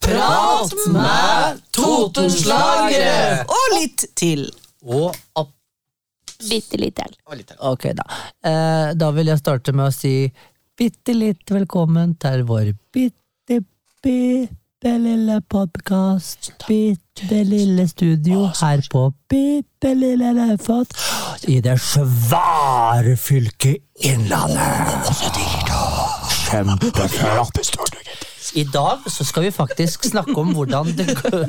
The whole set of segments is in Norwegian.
Prat med Totenslagere! Og litt til. Og opp. Bitte litt til. Ok, da. Eh, da vil jeg starte med å si bitte litt velkommen til vår bitte, bitte lille podkast. Bitte lille studio her på bitte lille Løvfot, I det svære fylket Innlandet. Kjempeflott. I dag så skal vi faktisk snakke om hvordan det går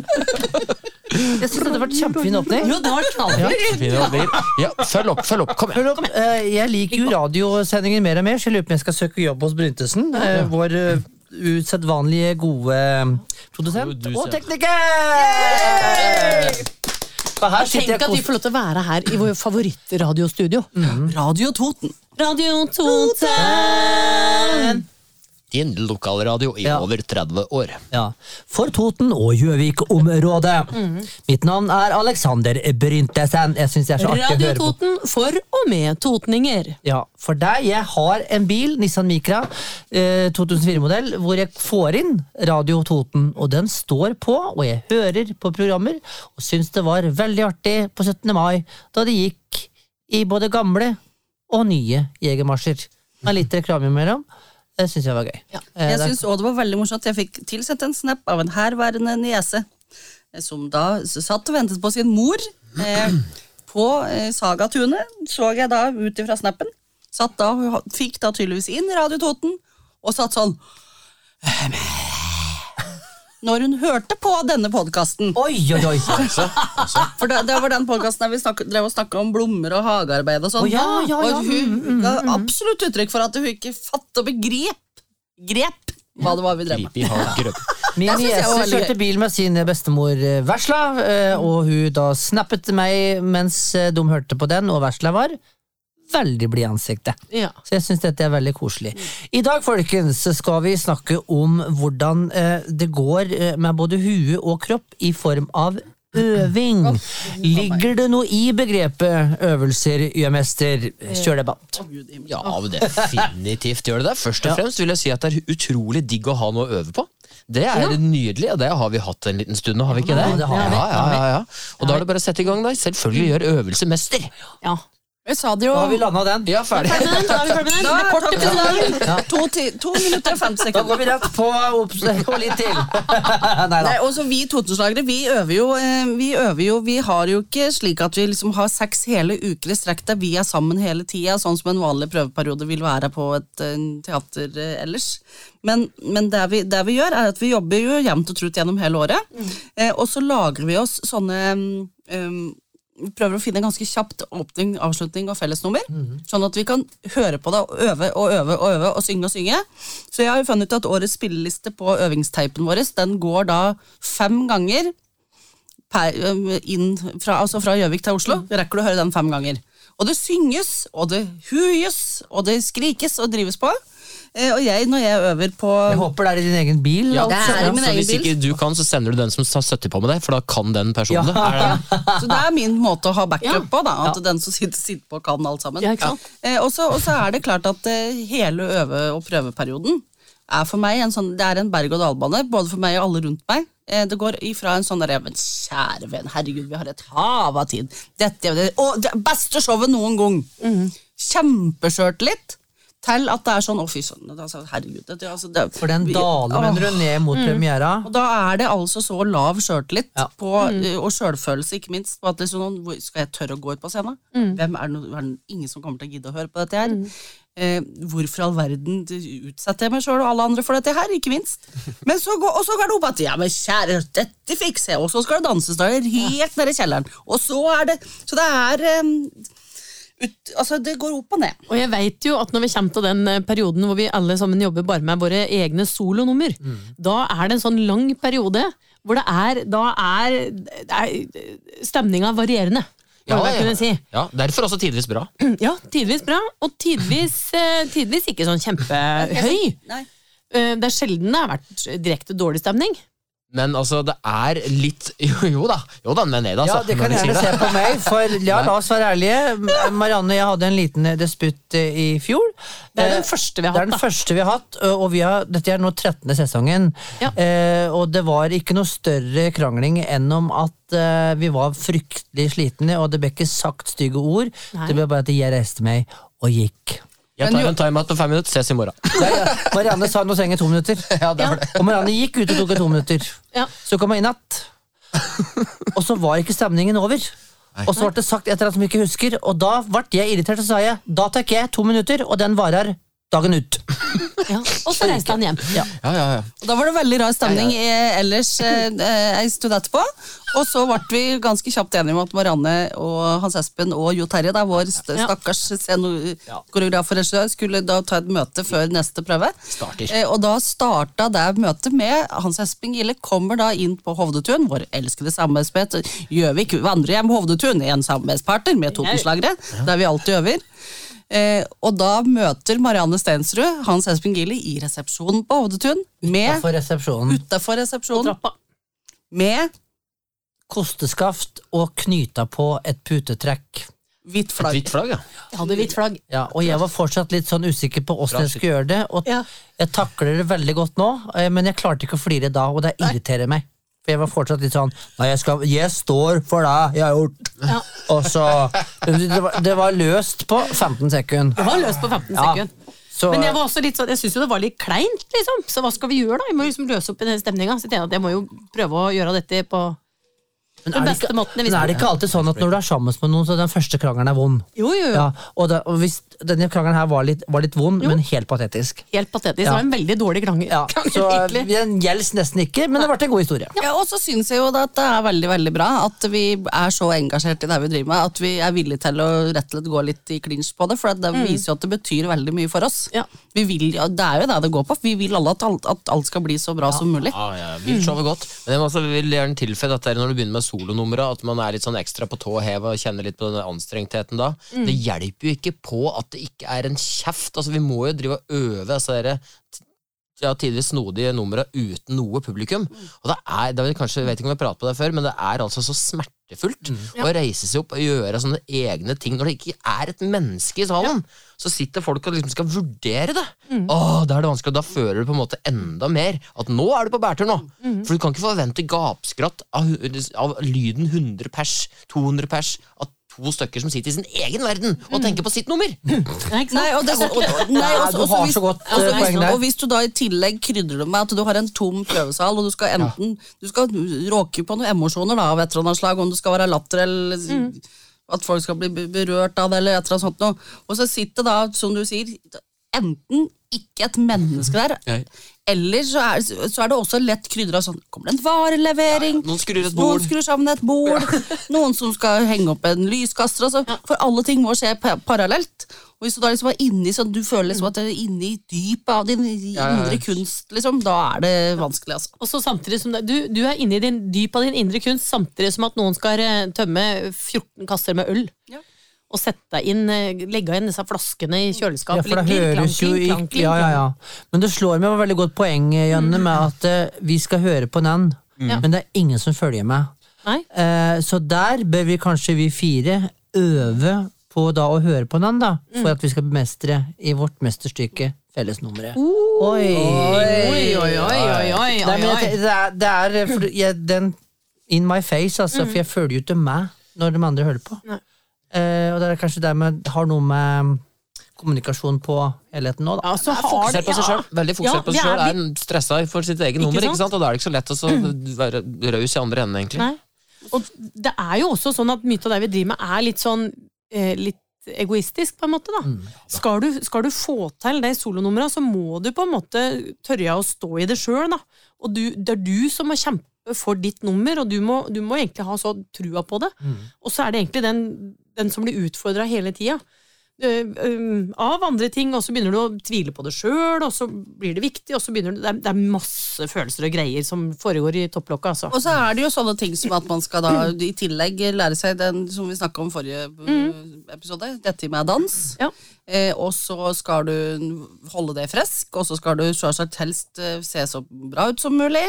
Jeg syns det hadde vært kjempefin åpning. Jo, det var. Ja, følg opp, følg opp. Kom igjen. Eh, Jeg liker jo radiosendinger mer og mer, så jeg lurer på om jeg skal søke jobb hos Bryntesen. eh, Vår eh, usedvanlige gode eh, produsent og tekniker! Tenk jeg at vi får lov til å være her i vår favorittradiostudio. Radio Toten. Radio Toten! Din lokalradio i Ja. over 30 år. Ja, For Toten og Gjøvik-området. Mitt navn er Alexander Bryntesen. Jeg syns det er så artig å Radio høre på. Toten for og med totninger. Ja, for deg, jeg har en bil, Nissan Micra, eh, 2004-modell, hvor jeg får inn Radio Toten, og den står på, og jeg hører på programmer, og syns det var veldig artig på 17. mai, da det gikk i både gamle og nye jegermarsjer. Med litt reklame imellom. Det syns jeg var gøy. Ja. Eh, Jeg syns òg det var veldig morsomt. Jeg fikk tilsendt en snap av en herværende niese eh, som da satt og ventet på sin mor eh, på eh, Sagatunet, så jeg da ut ifra snappen. Satt da, hun fikk da tydeligvis inn Radio Toten, og satt sånn Når hun hørte på denne podkasten Oi, oi, oi! For det, det var den podkasten der vi snak, drev og snakka om blomster og hagearbeid og sånn. Oh, ja, ja, ja. Og hun ga absolutt uttrykk for at hun ikke fatt og begrep grep hva det var vi drev med. Min niese kjørte bil med sin bestemor Vesla, eh, og hun da snappet meg mens eh, de hørte på den, og Vesla var veldig blid i ansiktet. Ja. Så jeg syns dette er veldig koselig. I dag folkens, skal vi snakke om hvordan eh, det går eh, med både hue og kropp i form av øving. Ligger det noe i begrepet øvelser, gjør-mester? Kjør debatt. Ja, definitivt gjør det det. Først og fremst vil jeg si at det er utrolig digg å ha noe å øve på. Det er nydelig, og det har vi hatt en liten stund nå, har vi ikke det? Ja, det har vi. Ja, ja, ja, ja. Og da er det bare å sette i gang, da. Selvfølgelig gjør øvelse mester. ja. Jeg sa det jo. Da har vi landa den. Ja, ferdig. Da er vi ferdig med den. Da, kort episode. for. To, ti- to minutter og 50 Da går vi rett på og litt til. Nei da. Nei, også vi totenslagere, vi øver jo eh, Vi øver jo, vi har jo ikke slik at vi liksom har seks hele uker i strekk der vi er sammen hele tida, sånn som en vanlig prøveperiode vil være på et eh, teater eh, ellers. Men, men det, vi, det vi gjør, er at vi jobber jo jevnt og trutt gjennom hele året. Eh, og så lager vi oss sånne mm, vi prøver å finne ganske kjapt åpning, avslutning og fellesnummer. Sånn at vi kan høre på det og øve og øve og øve og synge og synge. Så jeg har jo funnet ut at årets spilleliste på øvingsteipen vår den går da fem ganger per, inn fra, altså fra Gjøvik til Oslo. Rekker du å høre den fem ganger. Og det synges, og det hujes, og det skrikes og drives på. Eh, og jeg, når jeg øver på Jeg håper det er i din egen bil. Ja, altså. Det er i min så egen hvis bil. ikke du kan, så sender du den som har 70 på med deg, for da kan den personen det. Er det? Så det er min måte å ha backup Ja. på, da, at den som sitter, sitter på, kan alt sammen. Eh, og, så, og så er det klart at eh, hele øve- og prøveperioden er for meg en sånn, det er en berg-og-dal-bane, både for meg og alle rundt meg. Eh, det går ifra en sånn der, men kjære venn, herregud, vi har et hav av tid. Dette, det, å, det beste showet noen gang. Kjempeskjørt Kjempeskjørtlitt. Til at det er sånn, å fy søren, altså, herregud. Det, altså, det, For den daler, Åh. mener du, ned mot premiera? Og da er det altså så lav sjøltillit Ja. på, eh, og sjølfølelse, ikke minst. På at liksom, er sånn, skal jeg tørre å gå ut på scenen? Hvem er det, no, er det ingen som kommer til å gidde å høre på dette her? Eh, hvorfor i all verden utsetter jeg meg sjøl og alle andre for dette her? Ikke minst. Men så går, og så går det opp at ja, men kjære, dette fikser jeg. Og så skal det danses da, helt nede i kjelleren. Og så er det Så det er eh, ut, Altså, det går opp og ned. Og jeg vet jo at når vi kommer til den eh, perioden hvor vi alle sammen jobber bare med våre egne solonummer, da er det en sånn lang periode hvor det er Da er, er stemninga varierende. Ja, ja. si. ja, derfor også tidvis bra. Ja, tidvis bra, og tidvis, eh, tidvis ikke sånn kjempehøy. Nei. Eh, Det er sjelden det har vært direkte dårlig stemning. Men altså, det er litt Jo, jo da, jo da, men ned, altså. Ja, det kan gjerne se på meg, for ja, la oss være ærlige. Marianne og jeg hadde en liten disputt eh, i fjor. Det er den Eh, første vi har Det er hatt, den da. første vi har hatt, og vi har, dette er nå 13. sesongen. Ja. Eh, og det var ikke noe større krangling enn om at eh, vi var fryktelig slitne, og det ble ikke sagt stygge ord. Nei. Det ble bare at jeg reiste meg og gikk. Jeg tar en timeout på fem minutter, ses i morgen. Ja, ja. Marianne sa nå trenger to minutter. Ja, det var det. Og Marianne gikk ut og tok to minutter. Ja. Så kom hun inn igjen. Og så var ikke stemningen over. Og så ble det sagt et eller annet som jeg ikke husker, og da ble jeg irritert og sa jeg, da tar jeg to minutter, og den varer dagen ut. Ja. Og så reiste han hjem. Ja. Ja, ja, ja. Og Da var det veldig rar stemning eh, ellers eh, eh, stund etterpå. Og så ble vi ganske kjapt enige om at Marianne og Hans Espen og Jo Terje, da, vår st Ja. stakkars koreograf og regissør, skulle da ta et møte før neste prøve. Eh, og da starta det møtet med Hans Espen Gille kommer da inn på Hovdetun, vår elskede samarbeidspartner. Gjøvik vandrehjem Hovdetun, en samarbeidspartner med Totenslagere, der vi alltid øver. Eh, og da møter Marianne Stensrud Hans Espen Gilli i resepsjonen på Hovdetun med For resepsjonen. utafor På resepsjonen trappa. med Kosteskaft og knyta på et putetrekk. hvitt flagg. hvitt flagg, ja. Jeg hadde hvitt flagg. Ja, og jeg var fortsatt litt sånn usikker på åssen jeg skulle gjøre det. Og Ja. jeg takler det veldig godt nå, eh, men jeg klarte ikke å flire da, og det irriterer meg. For jeg var fortsatt litt sånn Nei, jeg, skal, jeg står for det jeg har gjort. Ja. Og så det var, det var løst på 15 sekunder. Det var løst på 15 Ja. sekunder. Så, Men jeg var også litt sånn, jeg syns jo det var litt kleint, liksom. Så hva skal vi gjøre, da? Vi må liksom løse opp i den stemninga. Så jeg tenkte at jeg må jo prøve å gjøre dette på men er det ikke, men er det ikke alltid sånn at når du er sammen med noen, så den første krangelen er vond? Jo, jo, jo. Ja, og, da, og hvis denne krangelen her var litt, var litt vond, men helt patetisk. Helt patetisk. Ja. Det var en veldig dårlig krangel, Ja, krangel så eh, egentlig. Den gjelder nesten ikke, men det ble en god historie. Ja, og så syns jeg jo at det er veldig veldig bra at vi er så engasjert i det vi driver med, at vi er villige til å rett og slett gå litt i klinsj på det, for det viser jo at det betyr veldig mye for oss. Ja. Vi vil, ja, det er jo det det går på. Vi vil alle at alt, at alt skal bli så bra som mulig. Ja, ja, Vilt show er godt. Men jeg vil gjerne tilføye at når du begynner med solonumre, at man er litt sånn ekstra på tå hev og kjenner litt på den anstrengtheten da. Det hjelper jo ikke på at det ikke er en kjeft. Altså, vi må jo drive og øve disse der, ja, tidvis snodige numra uten noe publikum. Og det er, det er kanskje, jeg vet ikke om jeg har pratet på det før, men det er altså så smertefullt å reise seg opp og gjøre sånne egne ting når det ikke er et menneske i salen. Så sitter folk og liksom skal vurdere det. Åh, da er det vanskelig, og da føler du på en måte enda mer at nå er du på bærtur nå. For du kan ikke forvente gapskratt av, av lyden 100 pers, 200 pers, av to stykker som sitter i sin egen verden og tenker på sitt nummer. Nei, og, hvis, du da i tillegg krydrer det med at du har en tom prøvesal, og du skal enten Du skal råke på noen emosjoner da, av et eller annet slag, om det skal være latter eller at folk skal bli berørt av det, eller et eller annet sånt noe. Og så sitter da, som du sier, enten ikke et menneske der, Nei. eller så er, så er det også lett krydra sånn Kommer det en varelevering? Noen skrur et Noen skrur sammen et bord, noen som skal henge opp en lyskaster. Altså, For alle ting må skje parallelt. Og hvis du da liksom er inni sånn, du føler liksom at du er inne i dypet av din ja, ja. indre kunst, liksom, da er det vanskelig, altså. Og så samtidig som det, du, du er inne i din dyp av din indre kunst, samtidig som at noen skal eh, tømme 14 kasser med øl. Ja. Og sette inn, eh, legge inn disse flaskene i Ja, kjøleskapet. for det kling, høres jo kling, klang, ja, ja, ja. Men det slår meg et veldig godt poeng, Janne, med at uh, vi skal høre på den, mm. men det er ingen som følger med. Eh, så der bør vi kanskje vi fire øve på da å høre på den, da, for at vi skal bemestre i vårt mesterstykke Fellesnummeret. Oi! Oi, oi, oi, oi, oi, Nei, jeg, det er, det er eh, for jeg, den in my face, altså, for jeg føler jo ikke med når de andre hører på. Nei. Eh, og det er kanskje dermed har noe med kommunikasjon på helheten nå, da. Ja, så har Fokusert det- på seg ja. sjøl. Veldig fokusert Ja, på seg er- sjøl. Er stressa for sitt eget Ikke nummer, sant? ikke sant? og da er det ikke så lett å så være raus i andre enden, egentlig. Nei. Og det er jo også sånn at mye av det vi driver med, er litt sånn eh, litt egoistisk, på en måte. da. Skal, du, skal du få til de solonumrene, så må du på en måte tørre å stå i det sjøl. Og du, det er du som må kjempe for ditt nummer, og du må, du må egentlig ha så trua på det. Og så er det egentlig den, den som blir utfordra hele tida. eh, um, av andre ting, og så begynner du å tvile på det sjøl, og så blir det viktig, og så begynner du Det er, det er masse følelser og greier som foregår i topplokket, altså. Og så er det jo sånne ting som at man skal da i tillegg lære seg den som vi snakka om forrige uh, episode, dette med dans. Ja. Eh, og så skal du holde det frisk, og så skal du selvsagt helst eh, se så bra ut som mulig.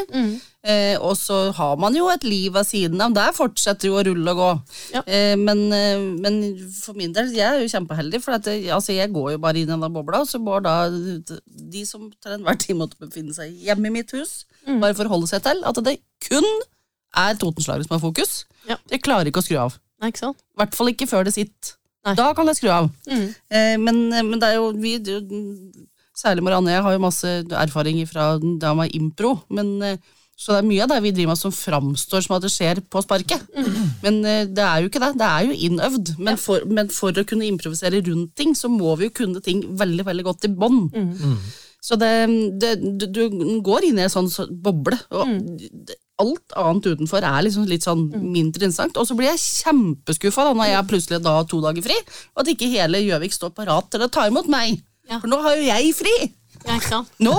Eh, og så har man jo et liv ved siden av. Der fortsetter jo å rulle og gå. Ja. Eh, men, eh, men for min del, jeg er jo kjempeheldig, for at, eh, altså, jeg går jo bare inn i denne bobla, og så bor da de som til enhver tid måtte befinne seg hjemme i mitt hus, bare forholde seg til at det kun er totenslaget som har fokus. Ja. Jeg klarer ikke å skru av. I hvert fall ikke før det sitter. Nei. Da kan jeg skru av. Mm. Eh, men, men det er jo vi det Særlig Marianne og jeg har jo masse erfaring fra da med impro. Men, eh, så det er mye av det vi driver med som framstår som at det skjer på sparket. Men eh, det er jo ikke det. Det er jo innøvd. Men, for, men for å kunne improvisere rundt ting, så må vi jo kunne ting veldig veldig godt i bånn. Så det, det, du, du går inn i en sånn boble, og det- alt annet utenfor er liksom litt sånn mindre interessant. Og så blir jeg kjempeskuffa da, når jeg plutselig da har to dager fri, og at ikke hele Gjøvik står parat til å ta imot meg. Ja. For nå har jo jeg fri! Ja, ikke sant? Nå,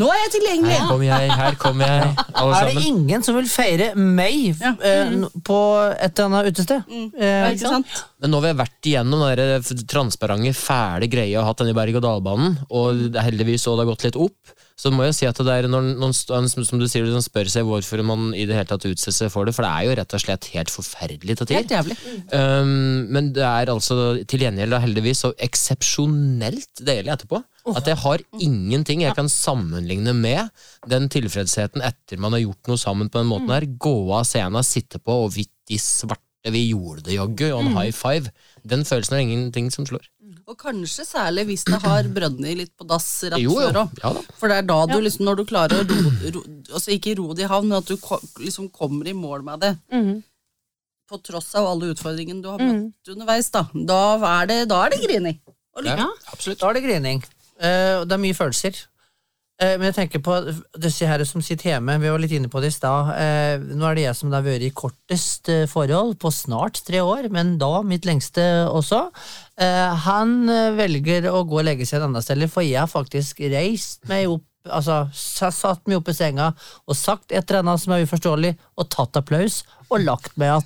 nå er jeg tilgjengelig! Her kommer jeg, her kommer jeg, alle Er det ingen som vil feire meg Ja. mm. på et eller annet utested? Eh, Ikke sant? Men nå har vi vært igjennom den transparente, fæle greia og hatt den i berg-og-dal-banen, og heldigvis så det har gått litt opp, så må jeg si at det er når noen, som du sier, som spør seg hvorfor man i det hele tatt utsetter seg for det, for det er jo rett og slett helt forferdelig til Helt tider. jævlig. Um, men det er altså til gjengjeld heldigvis så eksepsjonelt deilig etterpå. At jeg har ingenting jeg kan sammenligne med den tilfredsheten etter man har gjort noe sammen på den måten her. Gå av scenen, sitte på, og vitt de svarte vi gjorde det jaggu, og en high five. Den følelsen er ingenting som slår. Og kanskje særlig hvis det har brønnet litt på dass rett før òg. Ja. For det er da du liksom, når du klarer å ro, ro Altså ikke ro det i havn, men at du ko liksom kommer i mål med det. På tross av alle utfordringene du har møtt underveis, da. Da er det, da er det grining. Og lykke. Ja. absolutt. Da er det grining. Uh, det er mye følelser. Eh, men jeg tenker på disse her som sitter hjemme. Vi var litt inne på det i stad. Eh, nå er det jeg som har vært i kortest eh, forhold på snart tre år, men da mitt lengste også. Han velger å gå og legge seg et annet sted, for jeg har faktisk reist meg opp Altså satt meg opp i senga og sagt et eller annet som er uforståelig, og tatt applaus og lagt meg igjen.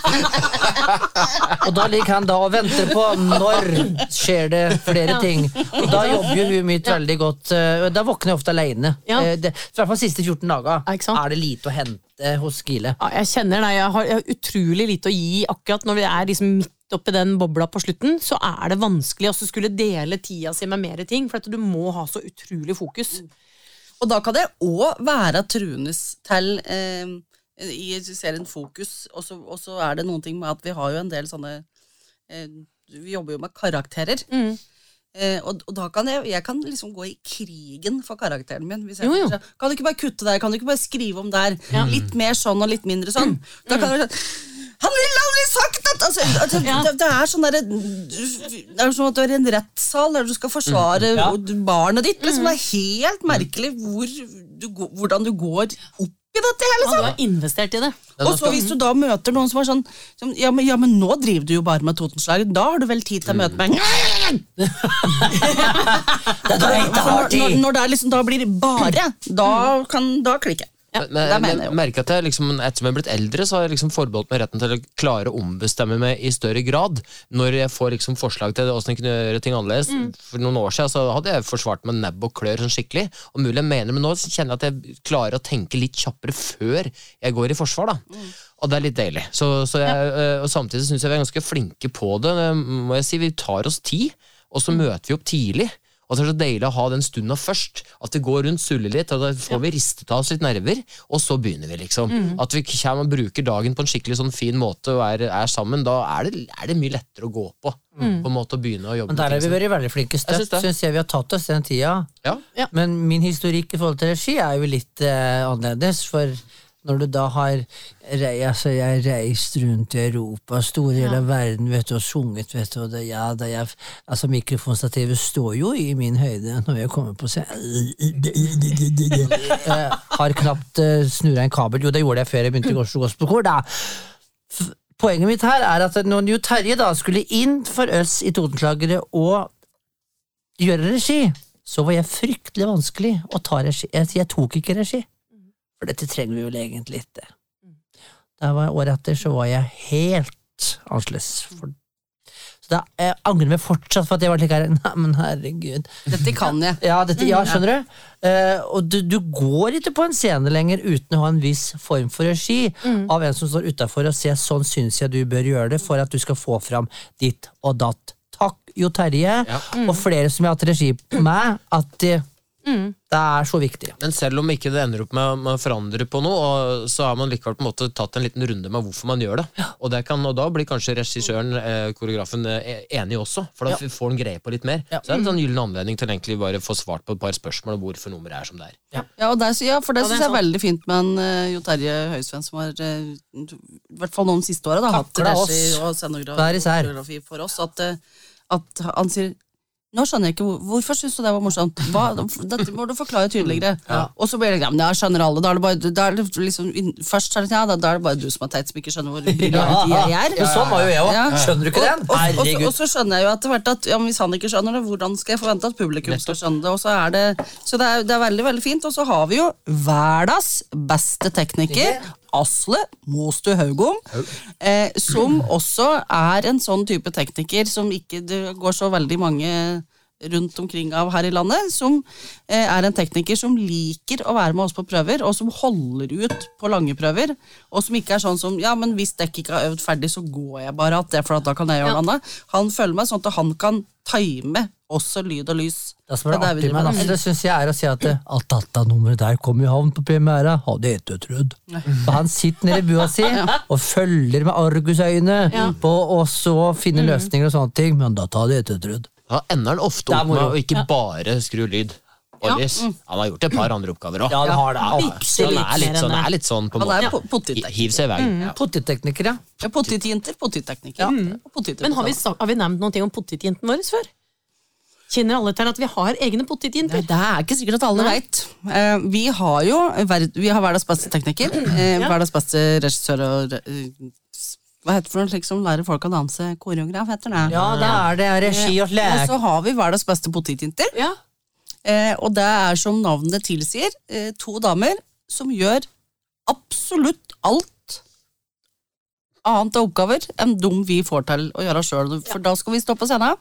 Og da ligger han da og venter på når skjer det flere ting. Og da jobber jo huet mitt veldig godt. eh, Da våkner jeg ofte alene. Ja. Eh, I hvert fall de siste 14 dager er det lite å hente hos Gile. Ja, jeg kjenner det. Jeg har, jeg har utrolig lite å gi akkurat når vi er liksom midt oppi den bobla på slutten. Så er det vanskelig å skulle dele tida si med mer ting, for du må ha så utrolig fokus. Og da kan det òg være truendes til eh, i serien Fokus, og så og så er det noen ting med at vi har jo en del sånne eh, Vi jobber jo med karakterer. Mm. Eh, og, og da kan jeg, jeg kan liksom gå i krigen for karakteren min. Jo, jo. sånn, Kan du ikke bare kutte der? Kan du ikke bare skrive om der? Ja. Litt mer sånn og litt mindre sånn. Da kan du sånn Han vil aldri at altså, altså, Ja. det, det er sånn derre Det er sånn at du er i en rettssal der du skal forsvare Ja. barnet ditt. Liksom. Det er helt merkelig hvor du, hvordan du går opp i dette liksom. Ja, du har investert i det. Og så hvis du da møter noen som er sånn som, ja, men, ja, men nå driver du jo bare med Totenslag. Da har du vel tid til å møte meg? Når, når, når det er liksom da blir det bare, da kan da klikke. Ja, Men, det men jeg jeg merker at jeg liksom, etter som jeg er blitt eldre, så har jeg liksom forbeholdt meg retten til å klare å ombestemme meg i større grad. Når jeg får liksom forslag til åssen jeg kunne gjøre ting annerledes. For noen år siden så hadde jeg forsvart med nebb og klør sånn skikkelig. Og mulig jeg mener, men nå kjenner jeg at jeg klarer å tenke litt kjappere før jeg går i forsvar. da. Og det er litt deilig. Så, så jeg, ja. og samtidig syns jeg vi er ganske flinke på det. Det Må jeg si, Vi tar oss tid, og så møter vi opp tidlig. Og så er det så deilig å ha den stunda først. At det går rundt, suller litt, og da får vi ristet av oss litt nerver, og så begynner vi, liksom. At vi kommer og bruker dagen på en skikkelig sånn fin måte og er, er sammen, da er det, er det mye lettere å gå på. På en måte å begynne å jobbe Men der har vi vært veldig flinke Jeg synes støtt, syns jeg vi har tatt oss den tida. Ja. Men min historikk i forhold til regi er jo litt uh, annerledes, for når du da har altså Jeg reist rundt i Europa, store deler av verden, vet du, og sunget, vet du, og det, ja, det, jeg, altså Mikrofonstativet står jo i min høyde når jeg kommer på scenen. Eh, har knapt uh, snurra en kabel. Jo, det gjorde jeg før jeg begynte i Gospel Gospelkor, da. Poenget mitt her er at når jo Terje da skulle inn for oss i Totenslagere og gjøre regi, så var jeg fryktelig vanskelig å ta regi. Jeg, jeg tok ikke regi. For dette trenger vi vel egentlig ikke. Da jeg Året etter så var jeg helt annerledes. For- Så da, jeg angrer meg fortsatt for at jeg var slik her. Nei, men herregud. Dette kan jeg. Ja, dette, ja skjønner du? Uh, og du, du går ikke på en scene lenger uten å ha en viss form for regi av en som står utafor og sier sånn syns jeg du bør gjøre det for at du skal få fram ditt og datt. Takk, Jo Terje, og flere som jeg har hatt regi med, at det, det er så viktig. Men selv om ikke det ender opp med å forandre på noe, og så har man likevel på en måte tatt en liten runde med hvorfor man gjør det. Og, det kan, og da blir kanskje regissøren, eh, koreografen, eh, enig også, for da får han greie på litt mer. Så det er en sånn gyllen anledning til egentlig bare få svart på et par spørsmål om hvorfor nummeret er som det er. Ja, og der, ja for det Ja, det er syns jeg er veldig fint med en uh, Jo Terje Høisveen, som har uh, i hvert fall noen siste åra hatt regi og scenografi for oss. At, uh, at han sier nå skjønner jeg ikke, Hvorfor syns du det var morsomt? Hva, dette må du forklare tydeligere. Og så blir det ja, men jeg skjønner alle. Da er det bare, da er det liksom, først er det, ja, da, da er det bare du som er teit, som ikke skjønner hvor brillant jeg er. Ja, sånn var jo jeg òg. Ja. Skjønner du ikke den? Og, og, Herregud. så skjønner jeg jo etter hvert at ja, hvis han ikke skjønner det, hvordan skal jeg forvente at publikum skal skjønne det? Og så er det så det er, det er veldig veldig fint. Og så har vi jo verdens beste tekniker, Asle Mostu Haugom, eh, som også er en sånn type tekniker som ikke det går så veldig mange rundt omkring av her i landet, som eh, er en tekniker som liker å være med oss på prøver, og som holder ut på lange prøver, og som ikke er sånn som ja, men hvis dekk ikke har øvd ferdig, så går jeg bare at det, for at da kan jeg gjøre Ja. noe annet. Han føler meg sånn at han kan time også lyd og lys. Det som er Det artig vi med med. Nassel, synes jeg er å si at det- alt dette nummeret der kom i havn på premiera, hadde jeg ikke trodd. Så han sitter nede i bua si og følger med argusøyne på og så finner løsninger og sånne ting, men dette hadde jeg ikke trodd. Da ender han ofte Det opp med å ikke bare skru lyd. Og lys. Han har gjort et par andre oppgaver òg. Ja, det har det. Han, han er litt sånn, det. er litt sånn på en måte. Hiv seg i vei. Potettekniker, ja. Ja, Potetjenter, potettekniker. Poteter Men har vi, har vi nevnt noe om potetjentene våre før? Kjenner alle til at vi har egne potetjenter? det er ikke sikkert at alle veit. Eh, vi har jo vi har verdens beste tekniker. Eh, Ja. Verdens beste regissør og eh, Hva heter det for noe slik som lærer folk å danse? Koreograf, heter det. Ja, det er det. Regi og lek. Og så har vi verdens beste potetjenter. Ja. Eh, og det er som navnet tilsier, eh, to damer som gjør absolutt alt annet av oppgaver enn de vi får til å gjøre sjøl. For da skal vi stå på scenen.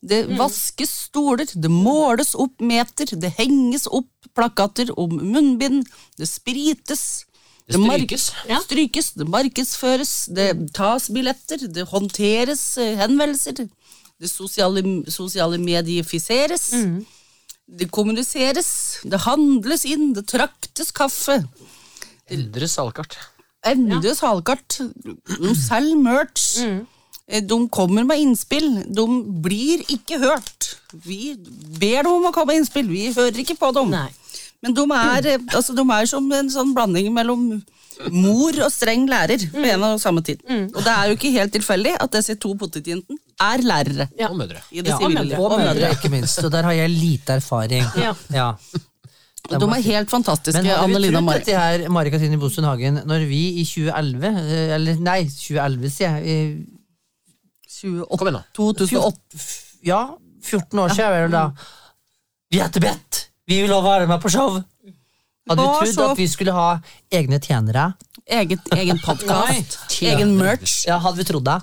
Det vaskes stoler, det måles opp meter, det henges opp plakater om munnbind, det sprites. Det strykes. Ja. strykes, det markedsføres, det tas billetter, det håndteres eh, henvendelser, det sosiale, sosiale mediefiseres. Det kommuniseres, det handles inn, det traktes kaffe. Endres salkart. Endres halvkart. De selger merch. Eh, De kommer med innspill. De blir ikke hørt. Vi ber dem om å komme med innspill. Vi hører ikke på dem. Nei. Men de er, eh, altså, de er som en sånn blanding mellom mor og streng lærer på en og samme tid. Og det er jo ikke helt tilfeldig at disse to potetjentene er lærere. Ja. Og mødre. I det Ja, og, mødre. og mødre, ikke minst. Og der har jeg lite erfaring. Ja. Ja. De er helt fantastiske, Men hadde Anne vi Lina trodd Mari. dette her, Mari Katrine Bostuen Hagen, når vi i 2011, eh, eller nei, 2011 sier jeg, eh, 28, Kom igjen, da. 2008. ja, 14 år siden, vel da, vi heter Bett, vi vil også være med på show. Hadde vi Hva trodd så? at vi skulle ha egne tjenere? Eget, egen podkast, egen merch. Ja, hadde vi trodd det?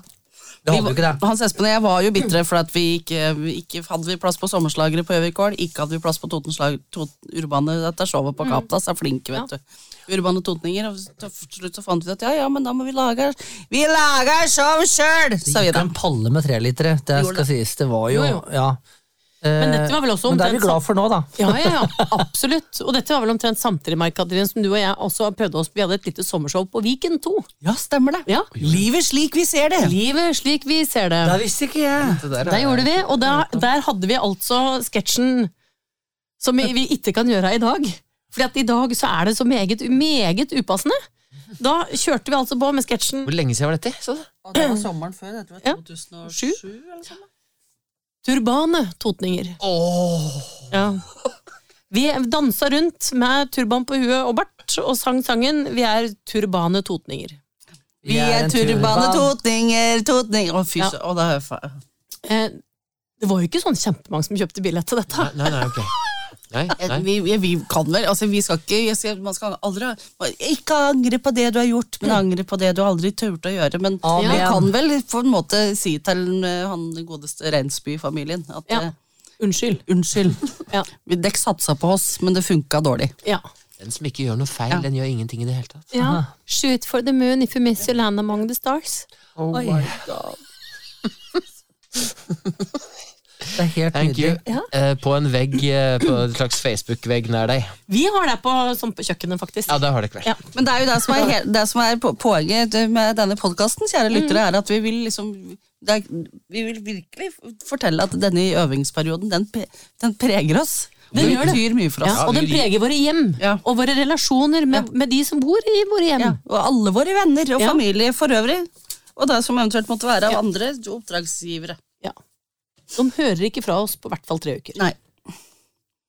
Det hadde vi ikke det. Hans Espen og jeg var jo bitre for at vi ikke, ikke hadde vi plass på Sommerslagere på Gjøvikål. Ikke hadde vi plass på Totenslag, tot, Urbane dette showet på Kaptas. Er flinke, vet du. Urbane totninger. Og til slutt så fant vi at ja, ja, men da må vi lage Vi lager show sjøl! Det Sa vi gikk da. en palle med trelitere, det skal skal sies. Det var jo, Jo, jo. ja. Eh, Men dette var vel også Men det er vi glad for nå, da. Ja, ja, ja, absolutt. Og dette var vel omtrent samtidig, Mark Katrine, som du og jeg også prøvde oss Vi hadde et lite sommershow på Viken 2. Ja, stemmer det. Ja. Livet slik vi ser det. Livet slik vi ser det. Det visste ikke jeg. Det der Det er- gjorde vi, og der, der hadde vi altså sketsjen som vi, vi ikke kan gjøre i dag. Fordi at i dag så er det så meget, meget upassende. Da kjørte vi altså på med sketsjen Hvor lenge siden var dette? Så? Og det var sommeren før. Dette var Ja. 2007 eller. Turbane totninger. Ja. Vi dansa rundt med turban på huet og bart og sang sangen 'Vi er turbane totninger'. Vi er turbane totninger, totninger Å, fy Ja. søren. Det Eh, det var jo ikke sånn kjempemange som kjøpte billett til dette. Nei, nei. Nei, Eh, nei. Vi, vi, vi kan vel, altså vi skal ikke jeg skal, Man skal aldri Ikke angre på det du har gjort, men angre på det du aldri turte å gjøre. Men vi kan vel på en måte si til eh, han godeste Reinsby-familien at Ja. eh, Unnskyld. unnskyld, Ja. Vi- dere satsa på oss, men det funka dårlig. Ja. Den som ikke gjør noe feil, den gjør ingenting i det hele tatt. ja. Shoot for the moon if you miss your land among the stars. Oh Oi. Det er helt Thank you. Ja. Eh, på en vegg, eh, på en slags Facebook-vegg nær deg. Vi har det på, sånn på kjøkkenet, faktisk. Ja, det har det ikke vært. Ja. Men det er jo det som er, he- det som er poenget med denne podkasten, kjære lyttere, er at vi vil liksom det er, Vi vil virkelig fortelle at denne øvingsperioden, den, den preger oss. Den gjør det. betyr mye for oss. Ja, og den preger våre hjem, Ja. og våre relasjoner med, med de som bor i våre hjem. Ja, og alle våre venner og Ja. familie for øvrig. Og det som eventuelt måtte være av andre oppdragsgivere. De hører ikke fra oss på hvert fall tre uker. Nei,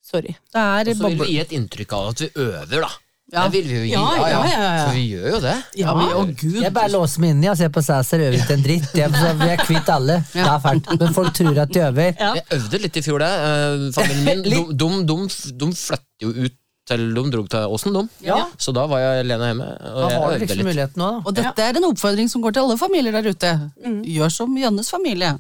Sorry. det er Og så vil boble... vi gi et inntrykk av at vi øver, da. Ja. Det vil vi jo gi. Ja, ja, ja, ja. For vi gjør jo det. Ja, Å, gud. Jeg bare låser meg inni og ser på Sæsar øver ikke en dritt. Jeg, så vi er kvitt alle. Det er fælt. Men folk tror at de øver. Ja. Jeg øvde litt i fjor, det. Eh, Familien min de, de, de, de flyttet jo ut til de dro til Åsen, de. Ja. Så da var jeg alene hjemme. Og Da jeg har du øvde liksom litt. muligheten nå, da. Og dette er en oppfordring som går til alle familier der ute. Gjør som Jønnes familie.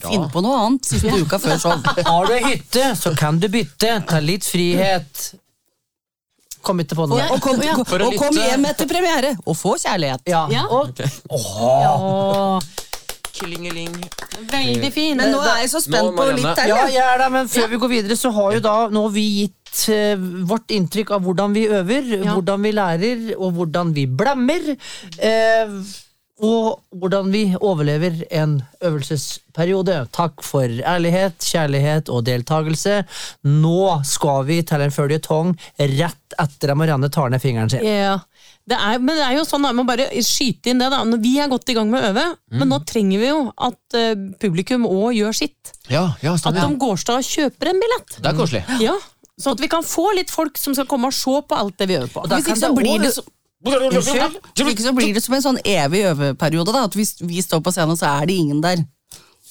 Finn på noe annet siste uka før show. Har du ei hytte, så kan du bytte. Ta litt frihet. Kom ikke på noe. Og kom, Ja. og For å kom hjem etter premiere og få kjærlighet. Ja. Ja. Og, Åh, Klingeling. veldig fin. Men nå er jeg så Nå, spent på litt til. ja, jeg. er der, men før vi går videre, så har jo da nå vi gitt eh, vårt inntrykk av hvordan vi øver, Ja. hvordan vi lærer, og hvordan vi blemmer. Eh, og hvordan vi overlever en øvelsesperiode. Takk for ærlighet, kjærlighet og deltakelse. Nå skal vi til en føljetong rett etter at Marianne tar ned fingeren sin. Ja. Det er, men det er jo sånn, jeg må bare skyte inn det da. Når Vi er godt i gang med å øve, men nå trenger vi jo at eh, publikum òg gjør sitt. Ja, ja, At de de går og kjøper en billett. Det er koselig. Ja, Sånn at vi kan få litt folk som skal komme og se på alt det vi øver på. da Hvis kan ikke så blir det Unnskyld? Ikke så blir det som en sånn evig øveperiode. da At Hvis vi står på scenen, så er det ingen der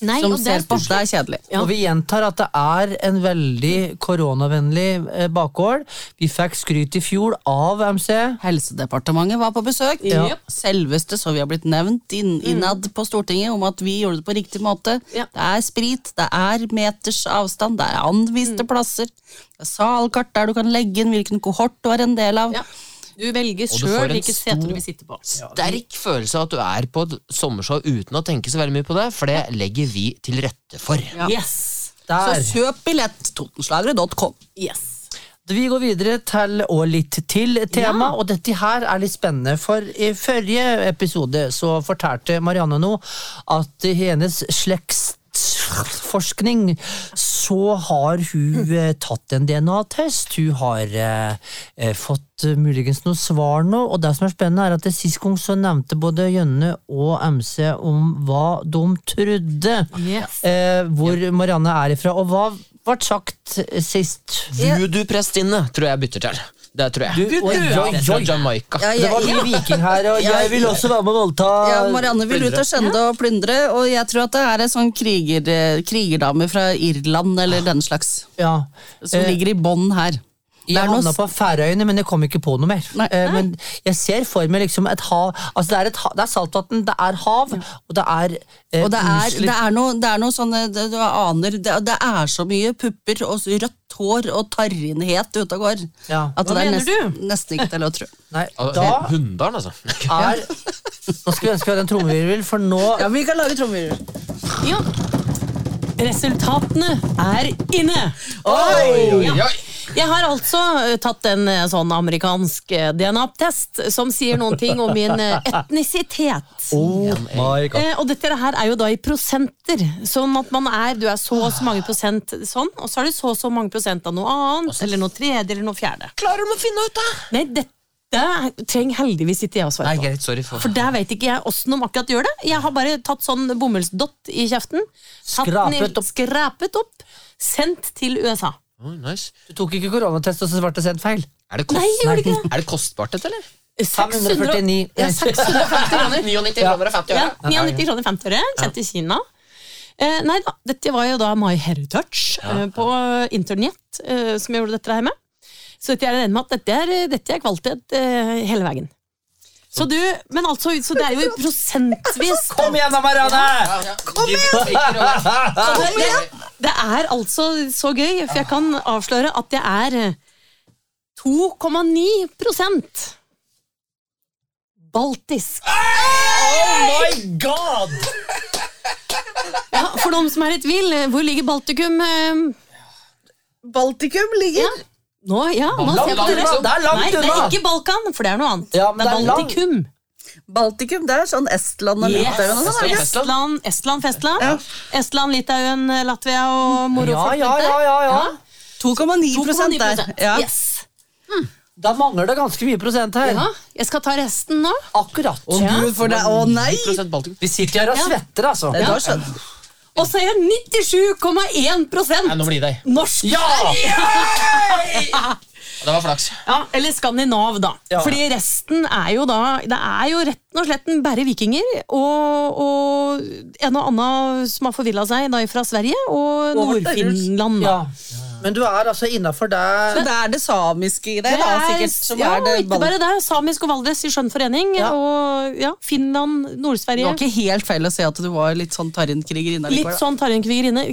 Nei, som ser er på. Det er kjedelig. Ja. Og vi gjentar at det er en veldig koronavennlig eh, bakgård. Vi fikk skryt i fjor av MC. Helsedepartementet var på besøk. Ja. Selveste, så vi har blitt nevnt inn, innad på Stortinget om at vi gjorde det på riktig måte. Ja. Det er sprit, det er meters avstand, det er anviste plasser. Det er salkart der du kan legge inn hvilken kohort du er en del av. Du velger sjøl hvilket sete du vil sitte på. Sterk følelse av at du er på et sommershow uten å tenke så veldig mye på det, for det legger vi til rette for. Ja. Yes. Så Der. kjøp billett, totenslagere.com. yes. Vi går videre til og litt til tema, Ja. og dette her er litt spennende. For i forrige episode så fortalte Marianne nå at hennes hennes slektsforskning så har hun eh, tatt en DNA-test. Hun har eh, eh, fått eh, muligens noe svar nå, og det som er spennende er at det sist gang så nevnte både Jønne og MC om hva de trodde. Yes. Eh, hvor Marianne er ifra, og hva ble sagt sist? Voodoo-prestinne tror jeg bytter til. Det tror jeg. Du, oi, oi, oi. Jamaica. Ja, Det var mye viking her, og jeg vil også være med å voldta Ja, Marianne vil ut og skjende og plyndre, og jeg tror at det er en sånn kriger, eh, krigerdame fra Irland eller den slags, Ja. som Eh, ligger i bånn her. Jeg noe havna på Færøyene, men jeg kom ikke på noe mer. Nei. Eh, Men jeg ser for meg liksom et hav Altså det er, et det er saltvann, det er hav, og det er eh, Og det er, det er noe, det er noe sånne det, Du aner det, det er så mye pupper og rødt hår og tarrinhet ute og går. Ja. At Hva det er mener du? nesten ikke til å tro. Nei, da Hunndalen, altså. er Nå skal vi ønske vi hadde en trommevirvel, for nå Ja, vi kan lage trommevirvel. Ja. Resultatene er inne! Oi! Ja. Jeg har altså eh, tatt en eh, sånn amerikansk eh, DNA-test som sier noen ting om min etnisitet. Oh my god. Og dette her er jo da i prosenter. Sånn at man er Du er så og så mange prosent sånn, og så er du så og så mange prosent av noe annet, eller noe tredje, eller noe fjerde. Klarer du å finne ut da? Nei, dette trenger heldigvis ikke jeg å svare på. greit. Sorry for For der vet ikke jeg åssen de akkurat gjør det. Jeg har bare tatt sånn bomullsdott i kjeften. skrapet, i- opp. Skrapet opp. Sendt til USA. Oh, nice. Du tok ikke koronatest, og så ble det sendt feil? Er det, kost Nei, gjorde ikke det. er det kostbart, dette, eller? 549. Ja, 650 kroner. 99 kroner og 50 Ja, 99 kroner 50 øre. Sendt til Kina. Eh, nei da, dette var jo da My Heritage eh, på internett eh, som gjorde dette her med. Så dette er jeg med at dette er, dette er kvalitet eh, hele veien. Så du, men altså, så det er jo prosentvis Kom igjen da, Marianne! Kom igjen! det, det, er altså så gøy, for jeg kan avsløre at det er eh, 2,9 prosent baltisk. Oh my god! Ja, for de som er i tvil, eh, hvor ligger Baltikum? eh, Baltikum ligger Ja. Nå, ja, nå Langt ser på dere. det. Det er langt Nei, det er ikke Balkan, for det er noe annet. Ja, men det er det Baltikum. Baltikum, det er sånn Estland og Yes. Litauen og sånn. det? Estland, Estland, Festland. Estland, Litauen, Latvia og moro Ja, ja, ja, ja, ja. 2,9 prosent der. Ja. Yes. Da mangler det ganske mye prosent her. Ja, jeg skal ta resten nå. Akkurat. Å gud, for det Å nei! 10% Baltikum. Vi sitter her og svetter, altså. Da skjønner Og så er jeg 97,1 Nei, nå blir det norsk. Ja! Det var flaks. Ja, Eller skandinav, da. Ja. Fordi resten er jo da Det er jo rett og slett bare vikinger og, og en og annen som har forvilla seg da fra Sverige, og Nord-Finland. da. ja. Men du er altså innafor Så det er det samiske i det, da, sikkert, som ja, er det ikke bare det. Samisk og Valdres i skjønn forening. Ja. Og ja, Finland, Det Nord-Sverige. var ikke helt feil å se at du var litt sånn Tarin-krigerinne Litt sånn Tarjen-krigerinne.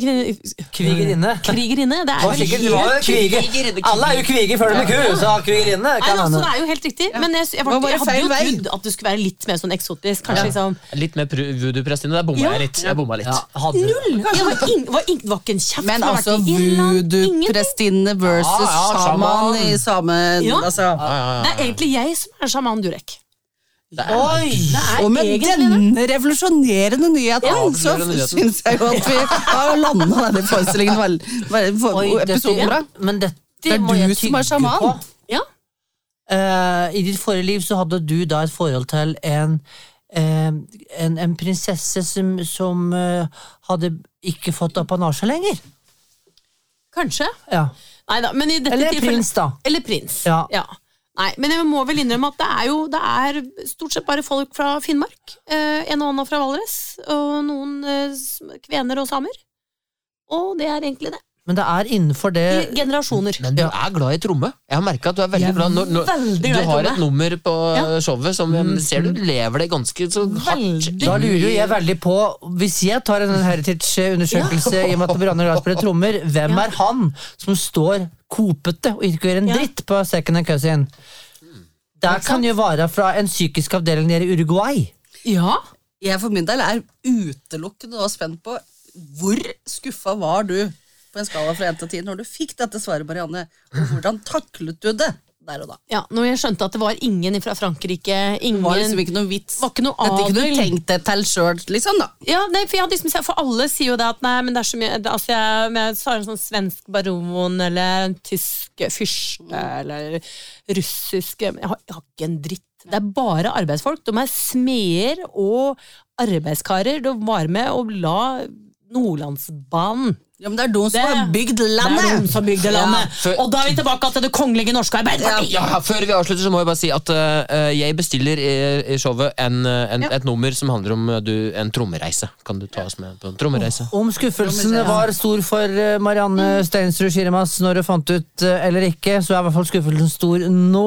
Krigerinne. Krigerinne, det Det er sikkert, det var kriger. Alle er jo kviger før de blir ku, så krigerinne kan altså, hende. det er jo helt riktig, men jeg, jeg, jeg, jeg hadde jo trodd at du skulle være litt mer sånn eksotisk. Kanskje liksom Litt mer voodoo-prestinne. Der bomma Ja. jeg litt. Jeg bomma litt. Ja. Null! Det var, var, var ikke en kjeft Men altså vært i Irland. Ingenting. voodoo-prestinne versus Ja, ja, sjaman sjaman. i samme Ja. altså. Ja, ja, Det ja. er egentlig jeg som er sjaman Durek. Oi! Det er Og med denne revolusjonerende nyheten, Ja, så syns jeg jo at vi har landa denne forestillingen vel, for, Oi, episoden bra. dette, men dette Det er du som er sjaman. Ja. Uh, I ditt forrige liv så hadde du da et forhold til en eh, en, en prinsesse som, som eh, hadde ikke fått apanasje lenger. Kanskje. Ja. Neida, men i dette Eller prins, da. Eller prins. Ja. Nei, men jeg må vel innrømme at det er jo det er stort sett bare folk fra Finnmark. Eh, en og annen fra Valdres, og noen eh, kvener og samer. Og det er egentlig det. Men det er innenfor det I generasjoner. Men du er glad i tromme. Jeg har merka at du er veldig glad. Når, når, veldig glad i du har et nummer på Ja. showet som mm. ser du lever det ganske så hardt. Da lurer jo jeg veldig på, hvis jeg tar en Heritage-undersøkelse i og med at Brann og Glad spiller trommer, hvem Ja. er han som står kopete og ikke gjør en Ja. dritt på second and cousin? Det kan jo være fra en psykisk avdeling nede i Uruguay. Ja. Jeg for min del er utelukkende og spent på hvor skuffa var du på en skala fra 1 til 10 når du fikk dette svaret, Marianne, og hvordan taklet du det der og da? ja. Når jeg skjønte at det var ingen fra Frankrike, ingen Det var liksom ikke noe vits. var ikke noe Dette kunne du tenkt deg til sjøl, liksom, da. Ja, nei, for, hadde liksom, for alle sier jo det at nei, men det er så mye altså jeg, jeg sa en sånn svensk baron eller en tysk fyrste eller russisk jeg har, jeg har ikke en dritt. Det er bare arbeidsfolk. De er smeder og arbeidskarer. De var med og la Nordlandsbanen. Ja, men det er de som har bygd landet! Det er de som bygde landet. for- og da er vi tilbake til det kongelige norske Arbeiderpartiet! Ja, Før vi avslutter, så må jeg bare si at uh, jeg bestiller i, i showet en, eh, en, et nummer som handler om du, en trommereise. Kan du ta oss med på en trommereise? Om skuffelsen var stor for Marianne Steinsrud Schirmas når du fant ut eller ikke, så er i hvert fall skuffelsen stor nå.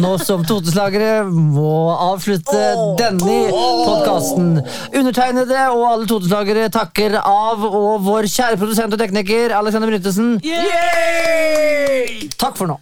Nå som Toteslagere må avslutte denne podkasten. Undertegnede og alle Toteslagere takker av, og vår kjære produsent og tekniker Alexander Bryntesen. Takk for nå.